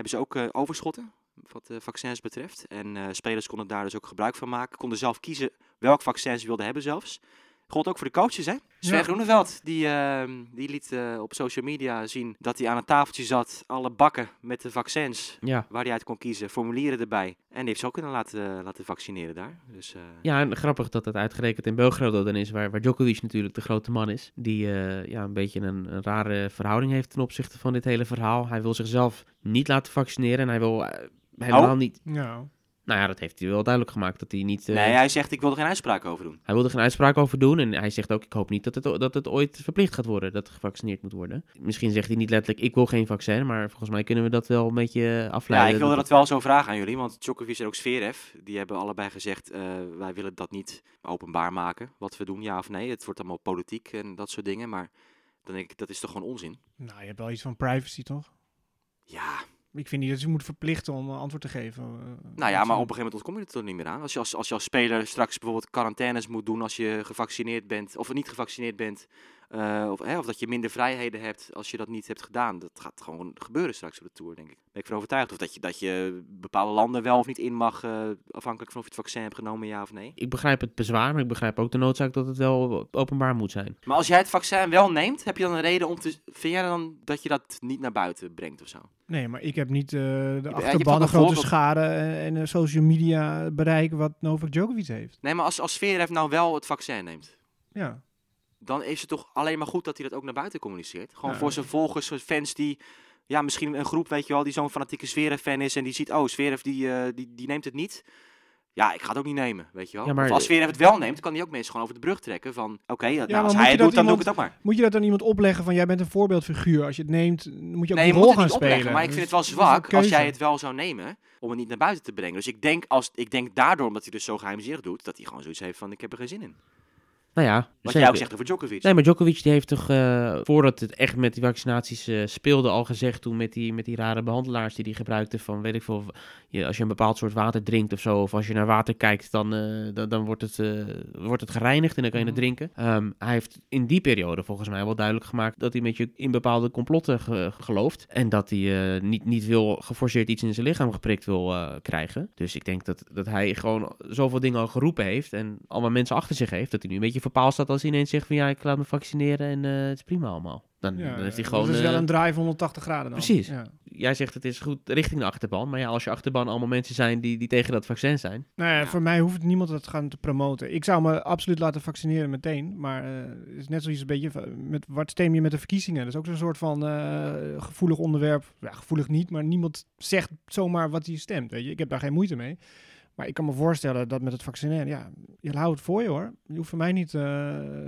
hebben ze ook eh, overschotten, wat de vaccins betreft. En eh, spelers konden daar dus ook gebruik van maken. Konden zelf kiezen welk vaccin ze wilden hebben zelfs. Gold ook voor de coaches, hè? Sven Ja. Groeneveld, die, ehm, die liet eh, op social media zien dat hij aan een tafeltje zat. Alle bakken met de vaccins Ja. waar hij uit kon kiezen, formulieren erbij. En die heeft ze ook kunnen laten, laten vaccineren daar. Dus, eh, Ja, en grappig dat het uitgerekend in Belgrado dan is, waar, waar Djokovic natuurlijk de grote man is. Die eh, ja, een beetje een, een rare verhouding heeft ten opzichte van dit hele verhaal. Hij wil zichzelf niet laten vaccineren en hij wil eh, helemaal Oh. niet... Ja. Nou ja, dat heeft hij wel duidelijk gemaakt, dat hij niet... eh, Nee, hij zegt ik wil er geen uitspraak over doen. Hij wilde geen uitspraak over doen en hij zegt ook, ik hoop niet dat het, dat het ooit verplicht gaat worden, dat er gevaccineerd moet worden. Misschien zegt hij niet letterlijk, ik wil geen vaccin, maar volgens mij kunnen we dat wel een beetje eh, Ja, afleiden. ik wilde dat wel zo vragen aan jullie, want Djokovic en ook Zverev, die hebben allebei gezegd, eh, wij willen dat niet openbaar maken, wat we doen, ja of nee. Het wordt allemaal politiek en dat soort dingen, maar dan denk ik, dat is toch gewoon onzin? Nou, je hebt wel iets van privacy, toch? Ja, Ik vind niet dat je moet verplichten om antwoord te geven. eh, nou ja, maar op een gegeven moment ontkom je er toch niet meer aan. Als je als, als je als speler straks bijvoorbeeld quarantaines moet doen als je gevaccineerd bent, of niet gevaccineerd bent, eh, of, hè, of dat je minder vrijheden hebt als je dat niet hebt gedaan. Dat gaat gewoon gebeuren straks op de Tour, denk ik. Ben ik van overtuigd. Of dat je, dat je bepaalde landen wel of niet in mag, eh, afhankelijk van of je het vaccin hebt genomen, ja of nee. Ik begrijp het bezwaar, maar ik begrijp ook de noodzaak dat het wel openbaar moet zijn. Maar als jij het vaccin wel neemt, heb je dan een reden om te. Vind jij dan dat je dat niet naar buiten brengt of zo? Nee, maar ik heb niet eh, de achterban een een grote voorbeeld- schade en, social media bereik wat Novak Djokovic heeft. Nee, maar als, als Zverev nou wel het vaccin neemt, Ja. Dan is het toch alleen maar goed dat hij dat ook naar buiten communiceert. Gewoon Ja. voor zijn volgers, zijn fans die. Ja, misschien een groep, weet je wel, die zo'n fanatieke Zverev-fan is en die ziet, oh, Zverev die, eh, die, die neemt het niet. Ja, ik ga het ook niet nemen, weet je wel. Ja, maar- Of als Zverev het wel neemt, kan hij ook mensen gewoon over de brug trekken van, oké, nou, maar als hij het doet, dan doe ik het ook maar. Moet je dat dan iemand opleggen van jij bent een voorbeeldfiguur? Als je het neemt, moet je ook Nee, moet rol het gaan niet opleggen, spelen. maar ik vind het wel een zwak als jij het wel zou nemen om het niet naar buiten te brengen. Dus ik denk, als, ik denk daardoor, omdat hij dus zo geheimzinnig doet, dat hij gewoon zoiets heeft van, ik heb er geen zin in. Nou ja, Wat jij ook zegt over Djokovic. Nee, maar Djokovic die heeft toch, eh, voordat het echt met die vaccinaties eh, speelde, al gezegd toen met die, met die rare behandelaars die hij gebruikte van, weet ik veel, je, als je een bepaald soort water drinkt of zo, of als je naar water kijkt, dan, eh, dan, dan wordt, het, wordt het gereinigd en dan kan je het Mhm. drinken. Ehm, hij heeft in die periode volgens mij wel duidelijk gemaakt dat hij met je in bepaalde complotten ge- gelooft en dat hij niet, niet wil geforceerd iets in zijn lichaam geprikt wil krijgen. Dus ik denk dat, dat hij gewoon zoveel dingen al geroepen heeft en allemaal mensen achter zich heeft, dat hij nu een beetje verpaald staat als hij ineens zegt van ja, ik laat me vaccineren en eh, het is prima allemaal. Dan, Ja, dan heeft hij dat gewoon... is wel eh, een draai van 180 graden dan. Precies. Ja. Jij zegt het is goed richting de achterban, maar ja, als je achterban allemaal mensen zijn die, die tegen dat vaccin zijn. Nou ja, Ja. voor mij hoeft niemand dat gaan te promoten. Ik zou me absoluut laten vaccineren meteen. Maar eh, het is net zoiets een beetje van- met wat stem je met de verkiezingen. Dat is ook zo'n soort van eh, gevoelig onderwerp. Ja, gevoelig niet, maar niemand zegt zomaar wat hij stemt. Weet je? Ik heb daar geen moeite mee. Maar ik kan me voorstellen dat met het vaccineren, ja, je houdt het voor je hoor. Je hoeft voor mij niet eh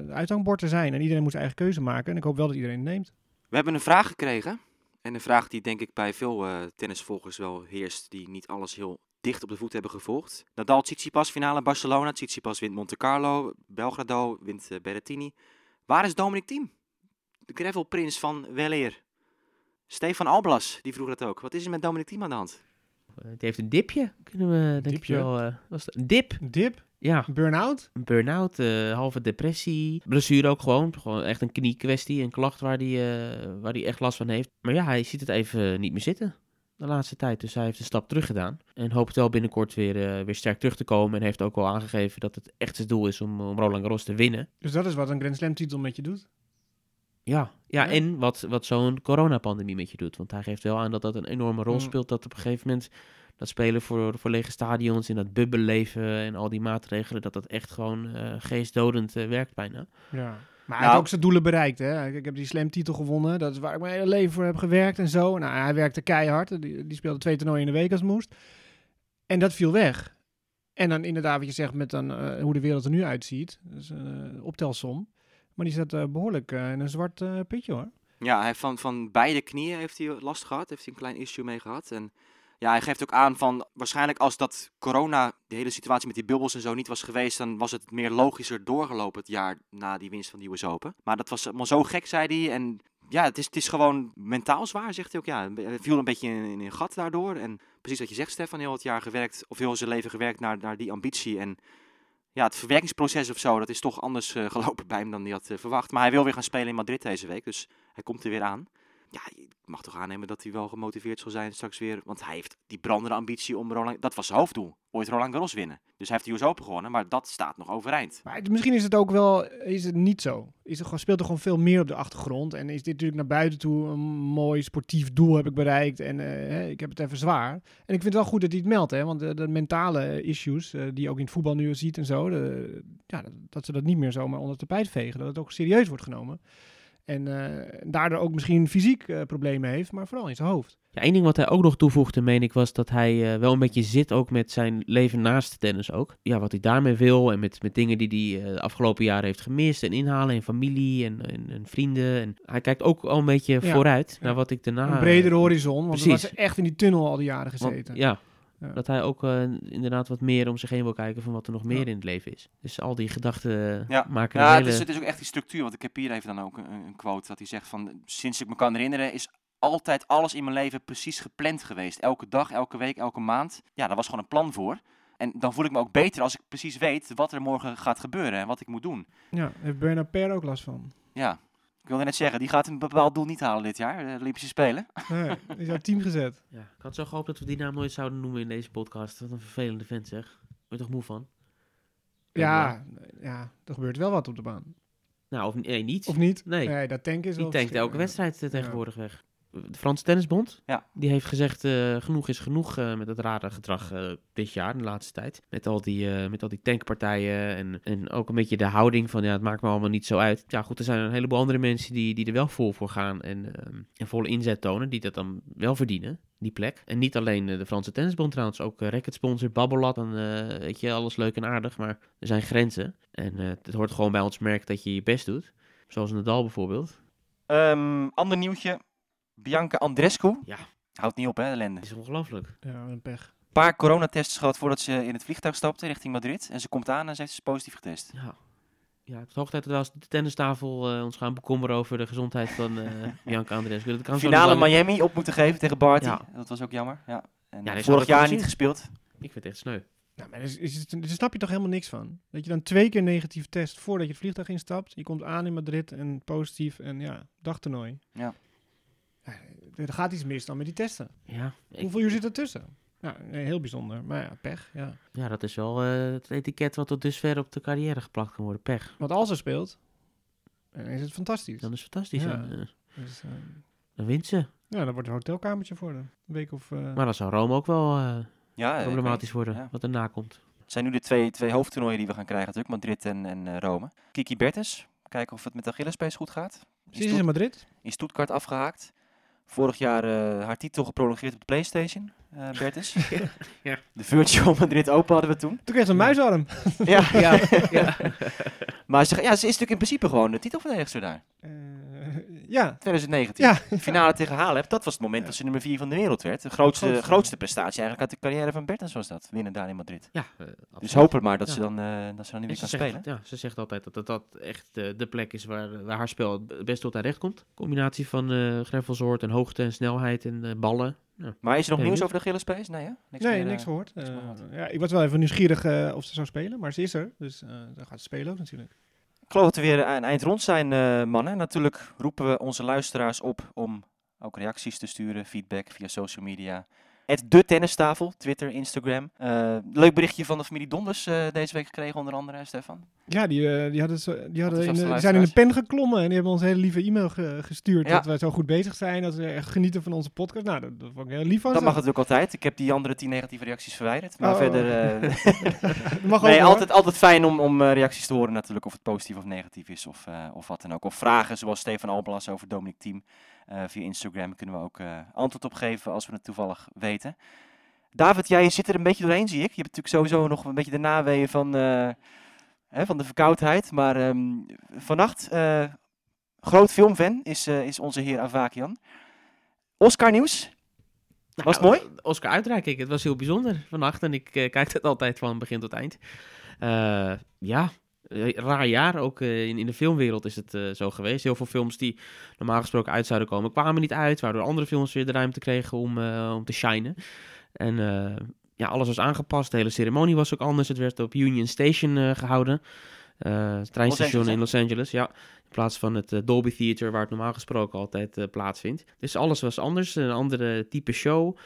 uithangbord te zijn. En iedereen moet zijn eigen keuze maken. En ik hoop wel dat iedereen het neemt. We hebben een vraag gekregen. En een vraag die denk ik bij veel eh, tennisvolgers wel heerst, die niet alles heel dicht op de voet hebben gevolgd. Nadal Tsitsipas finale Barcelona. Tsitsipas wint Monte Carlo. Belgrado wint uh, Berrettini. Waar is Dominic Thiem? De gravelprins van Weleer. Stefan Alblas, die vroeg dat ook. Wat is er met Dominic Thiem aan de hand? Die heeft een dipje, kunnen we denk Dipje? ik wel... Uh, was het een dip? Dip? Ja, Burn-out? een burn-out, uh, halve depressie, blessure ook gewoon. Gewoon echt een kniekwestie, een klacht waar hij waar die echt last van heeft. Maar ja, hij ziet het even niet meer zitten de laatste tijd. Dus hij heeft een stap terug gedaan. En hoopt wel binnenkort weer, weer sterk terug te komen. En heeft ook al aangegeven dat het echt zijn doel is om, om Roland Garros te winnen. Dus dat is wat een Grand Slam titel met je doet? Ja, ja, Ja. en wat, wat zo'n coronapandemie met je doet. Want hij geeft wel aan dat dat een enorme rol Mm. speelt. Dat op een gegeven moment dat spelen voor, voor lege stadions, in dat bubbelleven en al die maatregelen, dat dat echt gewoon eh, geestdodend eh, werkt bijna. Ja. Maar hij Nou- heeft ook zijn doelen bereikt. Hè? Ik ik heb die slam-titel gewonnen. Dat is waar ik mijn hele leven voor heb gewerkt en zo. Nou, hij werkte keihard. Die, die speelde twee toernooien in de week als het moest. En dat viel weg. En dan inderdaad wat je zegt met dan, eh, hoe de wereld er nu uitziet. Dus een optelsom. Maar die zat eh, behoorlijk eh, in een zwart eh, pitje hoor. Ja, hij van, van beide knieën heeft hij last gehad. Heeft hij een klein issue mee gehad. En ja, hij geeft ook aan van waarschijnlijk als dat corona, de hele situatie met die bubbels en zo niet was geweest, dan was het meer logischer doorgelopen het jaar na die winst van die US Open. Maar dat was allemaal zo gek, zei hij. En ja, het is, het is gewoon mentaal zwaar, zegt hij ook. Ja, hij viel een beetje in, in een gat daardoor. En precies wat je zegt, Stefan, heel het jaar gewerkt, of heel zijn leven gewerkt naar, naar die ambitie. En ja, het verwerkingsproces of zo, dat is toch anders eh, gelopen bij hem dan hij had eh, verwacht. Maar hij wil weer gaan spelen in Madrid deze week, dus hij komt er weer aan. Ja, ik mag toch aannemen dat hij wel gemotiveerd zal zijn straks weer. Want hij heeft die brandende ambitie om Roland... Dat was zijn hoofddoel. Ooit Roland Garros winnen. Dus hij heeft de US Open gewonnen, maar dat staat nog overeind. Maar misschien is het ook wel is het niet zo. Is er gewoon, speelt er gewoon veel meer op de achtergrond. En is dit natuurlijk naar buiten toe een mooi sportief doel heb ik bereikt. En eh, ik heb het even zwaar. En ik vind het wel goed dat hij het meldt. Hè, want de, mentale issues eh, die je ook in het voetbal nu ziet en zo. De, ja, dat, dat ze dat niet meer zomaar onder de tapijt vegen. Dat het ook serieus wordt genomen. En eh, daardoor ook misschien fysiek eh, problemen heeft. Maar vooral in zijn hoofd. Ja, één ding wat hij ook nog toevoegde, meen ik, was dat hij eh, wel een beetje zit ook met zijn leven naast tennis ook. Ja, wat hij daarmee wil en met, met dingen die hij de afgelopen jaren heeft gemist en inhalen en familie en, en, en vrienden. En hij kijkt ook al een beetje Ja, vooruit naar wat ik daarna... een bredere horizon. Want hij was echt in die tunnel al die jaren Want- gezeten. ja, Ja. dat hij ook eh, inderdaad wat meer om zich heen wil kijken van wat er nog meer Ja. in het leven is. Dus al die gedachten Ja, maken ja een het, hele... is, het is ook echt die structuur. Want ik heb hier even dan ook een, een quote dat hij zegt van... Sinds ik me kan herinneren is altijd alles in mijn leven precies gepland geweest. Elke dag, elke week, elke maand. Ja, daar was gewoon een plan voor. En dan voel ik me ook beter als ik precies weet wat er morgen gaat gebeuren en wat ik moet doen. Ja, heeft Bernard Per ook last van. Ja, ik wilde net zeggen, die gaat een bepaald doel niet halen dit jaar, de Olympische Spelen. Nee, die is uit het team gezet. Ja, ik had zo gehoopt dat we die naam nooit zouden noemen in deze podcast. Wat een vervelende vent zeg. Word je toch moe van? Ja, ja, er gebeurt wel wat op de baan. Nou, of nee, niet. Of niet? Nee. dat tank is Die wel tankt elke wedstrijd eh, tegenwoordig weg. De Franse Tennisbond, Ja. die heeft gezegd eh, genoeg is genoeg eh, met het rare gedrag eh, dit jaar, de laatste tijd. Met al die, met al die tankpartijen en, en ook een beetje de houding van ja, het maakt me allemaal niet zo uit. Ja goed, er zijn een heleboel andere mensen die, die er wel vol voor gaan en, ehm, en volle inzet tonen, die dat dan wel verdienen, die plek. En niet alleen de Franse Tennisbond trouwens, ook uh, racketsponsor, Babolat, dan eh, weet je, alles leuk en aardig, maar er zijn grenzen. En eh, het hoort gewoon bij ons merk dat je je best doet. Zoals Nadal bijvoorbeeld. Ehm, ander nieuwtje, Bianca Andrescu. Ja. Houdt niet op hè, ellende. Dat is ongelooflijk. Ja, een pech. Een paar coronatests gehad voordat ze in het vliegtuig stapte richting Madrid. En ze komt aan en ze heeft ze positief getest. Ja. Ja, het is hoog tijd dat we als de tennistafel eh, ons gaan bekommeren over de gezondheid van eh Bianca Andreescu. Dat kan zo Finale Miami op moeten geven tegen Barty. Ja. Dat was ook jammer. Ja. En Ja, vorig jaar niet gespeeld. Ik vind het echt sneu. Ja, maar daar is- is- daar snap je toch helemaal niks van? Dat je dan twee keer negatief test voordat je het vliegtuig instapt. Je komt aan in Madrid en positief en ja, dagtoernooi. Ja. Ja, er gaat iets mis dan met die testen. Ja, ik- Hoeveel uur zit er tussen? Ja, nee, heel bijzonder. Maar ja, pech. Ja. ja dat is wel eh, het etiket wat tot dusver op de carrière geplakt kan worden. Pech. Want als er speelt, dan is het fantastisch. Dat is fantastisch. Ja. ja. Eh, Dus, eh, Dan wint ze. ja, dan wordt een hotelkamertje voor de een week of... eh, Maar dan zou Rome ook wel eh, Ja, problematisch worden. het. Ja. Wat erna komt. Het zijn nu de twee, twee hoofdtoernooien die we gaan krijgen natuurlijk. Madrid en, en eh, Rome. Kiki Bertens. Kijken of het met de Achillespees goed gaat. Ze is in Madrid. in Stuttgart afgehaakt. Vorig jaar eh, haar titel geprolongeerd op de PlayStation, eh Bertens. Ja. De Virtual Madrid Open hadden we toen. Toen kreeg ze een muisarm. ja. Ja, ja. maar ze, ja, ze is natuurlijk in principe gewoon de titelverdedigster daar. Eh, Ja, 2019. Ja. De finale tegen Halep, dat was het moment dat ze nummer 4 van de wereld werd. De grootste, Grootste. grootste prestatie eigenlijk uit de carrière van Bertens was dat. Winnen daar in Madrid. Ja, eh, Dus hopen maar dat, Ja. ze, dan, eh, dat ze dan nu weer kan zegt, spelen. ja, ze zegt altijd dat dat, dat echt eh, de plek is waar, waar haar spel het best tot haar recht komt. Combinatie van eh gravelsoort en hoogte en snelheid en eh, ballen. Ja. Maar is er nog nieuws niet. over de Gilles Space? Nee, hè? Niks nee, meer, niks eh, gehoord. niks Eh, ja, ik was wel even nieuwsgierig of ze zou spelen, maar ze is er. Dus eh dan gaat ze spelen ook natuurlijk. Geloof dat we weer aan eind rond zijn, eh, mannen. Natuurlijk roepen we onze luisteraars op om ook reacties te sturen, feedback via social media. Het De Tennistafel, Twitter, Instagram. Eh, leuk berichtje van de familie Donders eh, deze week gekregen, onder andere, Stefan. Ja, die, eh, die, hadden zo- die, hadden in die zijn in de pen geklommen en die hebben ons een hele lieve e-mail ge- gestuurd. Ja. Dat wij zo goed bezig zijn, dat ze echt genieten van onze podcast. Nou, dat, dat vond ik heel lief van Dat mag natuurlijk altijd. Ik heb die andere tien negatieve reacties verwijderd. Maar Oh. verder... mag ook, nee, hoor. altijd, altijd fijn om, om reacties te horen natuurlijk, of het positief of negatief is, of, of wat dan ook. Of vragen, zoals Stefan Alblas over Dominic Team. Eh, via Instagram kunnen we ook eh, antwoord op geven als we het toevallig weten. David, jij zit er een beetje doorheen, zie ik. Je hebt natuurlijk sowieso nog een beetje de naweeën van, eh, hè, van de verkoudheid. Maar ehm, vannacht, groot filmfan is, is onze heer Avakian. Oscar nieuws? Was het mooi? Nou, Oscar uitreiking, het was heel bijzonder vannacht en ik kijk het altijd van begin tot eind. Ja, raar jaar, ook eh, in, in de filmwereld is het eh, zo geweest. Heel veel films die normaal gesproken uit zouden komen, kwamen niet uit, waardoor andere films weer de ruimte kregen om, eh, om te shinen. En eh, ja, alles was aangepast, de hele ceremonie was ook anders. Het werd op Union Station eh, gehouden, Eh, treinstation in Los Angeles, ja. In plaats van het eh, Dolby Theater waar het normaal gesproken altijd eh, plaatsvindt. Dus alles was anders, een andere type show,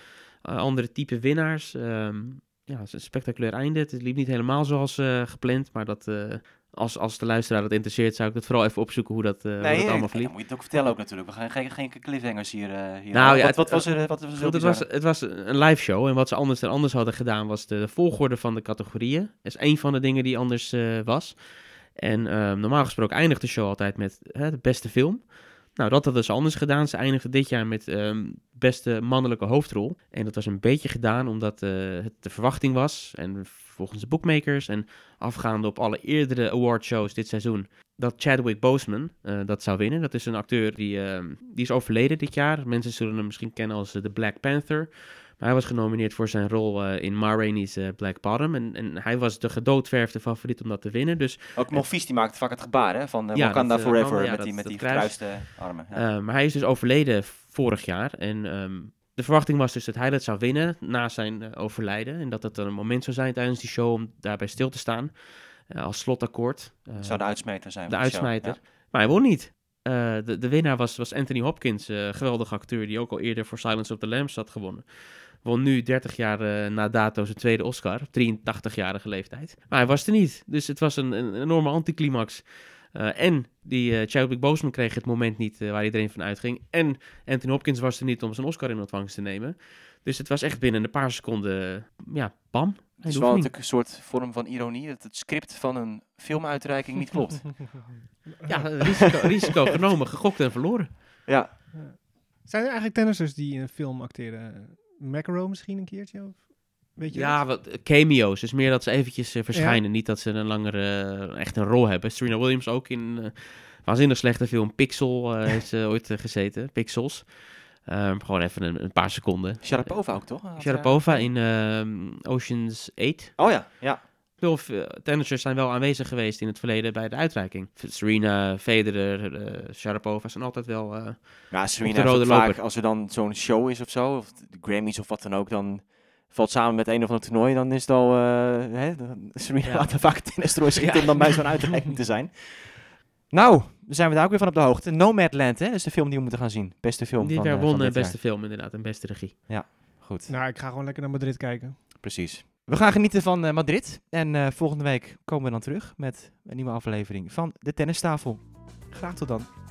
eh, andere type winnaars. Ehm, ja, het is een spectaculair einde. Het liep niet helemaal zoals eh, gepland, maar dat, eh, als, als de luisteraar dat interesseert, zou ik het vooral even opzoeken hoe dat, eh, hoe dat allemaal verliep. moet je het ook vertellen ook natuurlijk. We gaan geen, geen cliffhangers hier, eh hier Nou ja, wat, wat het- was er? Wat was er het, was, het was een live show en wat ze anders dan anders hadden gedaan was de, de volgorde van de categorieën. Dat is één van de dingen die anders was. En ehm, normaal gesproken eindigt de show altijd met hè, de beste film. Nou, dat hadden ze anders gedaan. Ze eindigden dit jaar met ehm, beste mannelijke hoofdrol. En dat was een beetje gedaan omdat eh, het de verwachting was. En volgens de bookmakers en afgaande op alle eerdere awardshows dit seizoen. Dat Chadwick Boseman eh, dat zou winnen. Dat is een acteur die, ehm, die is overleden dit jaar. Mensen zullen hem misschien kennen als eh, de Black Panther. Maar hij was genomineerd voor zijn rol eh, in Ma Rainey's eh, Black Bottom. En, en hij was de gedoodverfde favoriet om dat te winnen. Dus Ook Monfils die maakt vaak het gebaar hè, van uh, Ja, Wakanda dat, eh, Forever ja, met dat- die, met dat die gekruiste armen. Ja. Eh, maar hij is dus overleden vorig jaar. En ehm, de verwachting was dus dat hij dat zou winnen na zijn eh, overlijden. En dat het dan een moment zou zijn tijdens die show om daarbij stil te staan. eh, als slotakkoord. Eh, zou de uitsmijter zijn. de uitsmijter. Maar hij won niet. Eh, de, de winnaar was, was Anthony Hopkins, eh geweldige acteur die ook al eerder voor Silence of the Lambs had gewonnen. Won nu 30 jaar eh, na dato zijn tweede Oscar, op 83-jarige leeftijd. Maar hij was er niet, dus het was een, een enorme anticlimax. Eh, en die eh, Chadwick Boseman kreeg het moment niet waar iedereen van uitging. En Anthony Hopkins was er niet om zijn Oscar in ontvangst te nemen. Dus het was echt binnen een paar seconden, ja, bam. Het is wel natuurlijk een soort vorm van ironie dat het script van een filmuitreiking niet klopt. Ja, risico, risico genomen, gegokt en verloren. ja, Zijn er eigenlijk tennissers die in een film acteren? McEnroe misschien een keertje? Of weet je Ja, wat, cameo's. Dus meer dat ze eventjes eh, verschijnen. Niet dat ze een langere, eh, echt een rol hebben. Serena Williams ook in waanzinnig slechte film Pixel eh heeft ze ooit eh, gezeten. Pixels. Ehm, gewoon even een, een paar seconden. Sharapova ook toch? Sharapova in ehm, Ocean's 8. eh, Oh ja, ja. Veel tennissers zijn wel aanwezig geweest in het verleden bij de uitreiking. Serena, Federer, eh, Sharapova zijn altijd wel... eh, Ja, Serena de rode vaak, als er dan zo'n show is of zo, of de Grammys of wat dan ook, dan valt samen met een of ander toernooi, dan is het al, eh, hè, dan- Serena Ja. laat er vaak tennistrooi schieten Ja. om dan bij zo'n uitreiking te zijn. Nou, dan zijn we daar ook weer van op de hoogte. Nomadland, hè, dat is de film die we moeten gaan zien. Beste film die won dit beste film inderdaad en beste regie. jaar. Goed, Nou, ik ga gewoon lekker naar Madrid kijken. precies. We gaan genieten van eh, Madrid en eh, volgende week komen we dan terug met een nieuwe aflevering van de Tennistafel. Graag tot dan.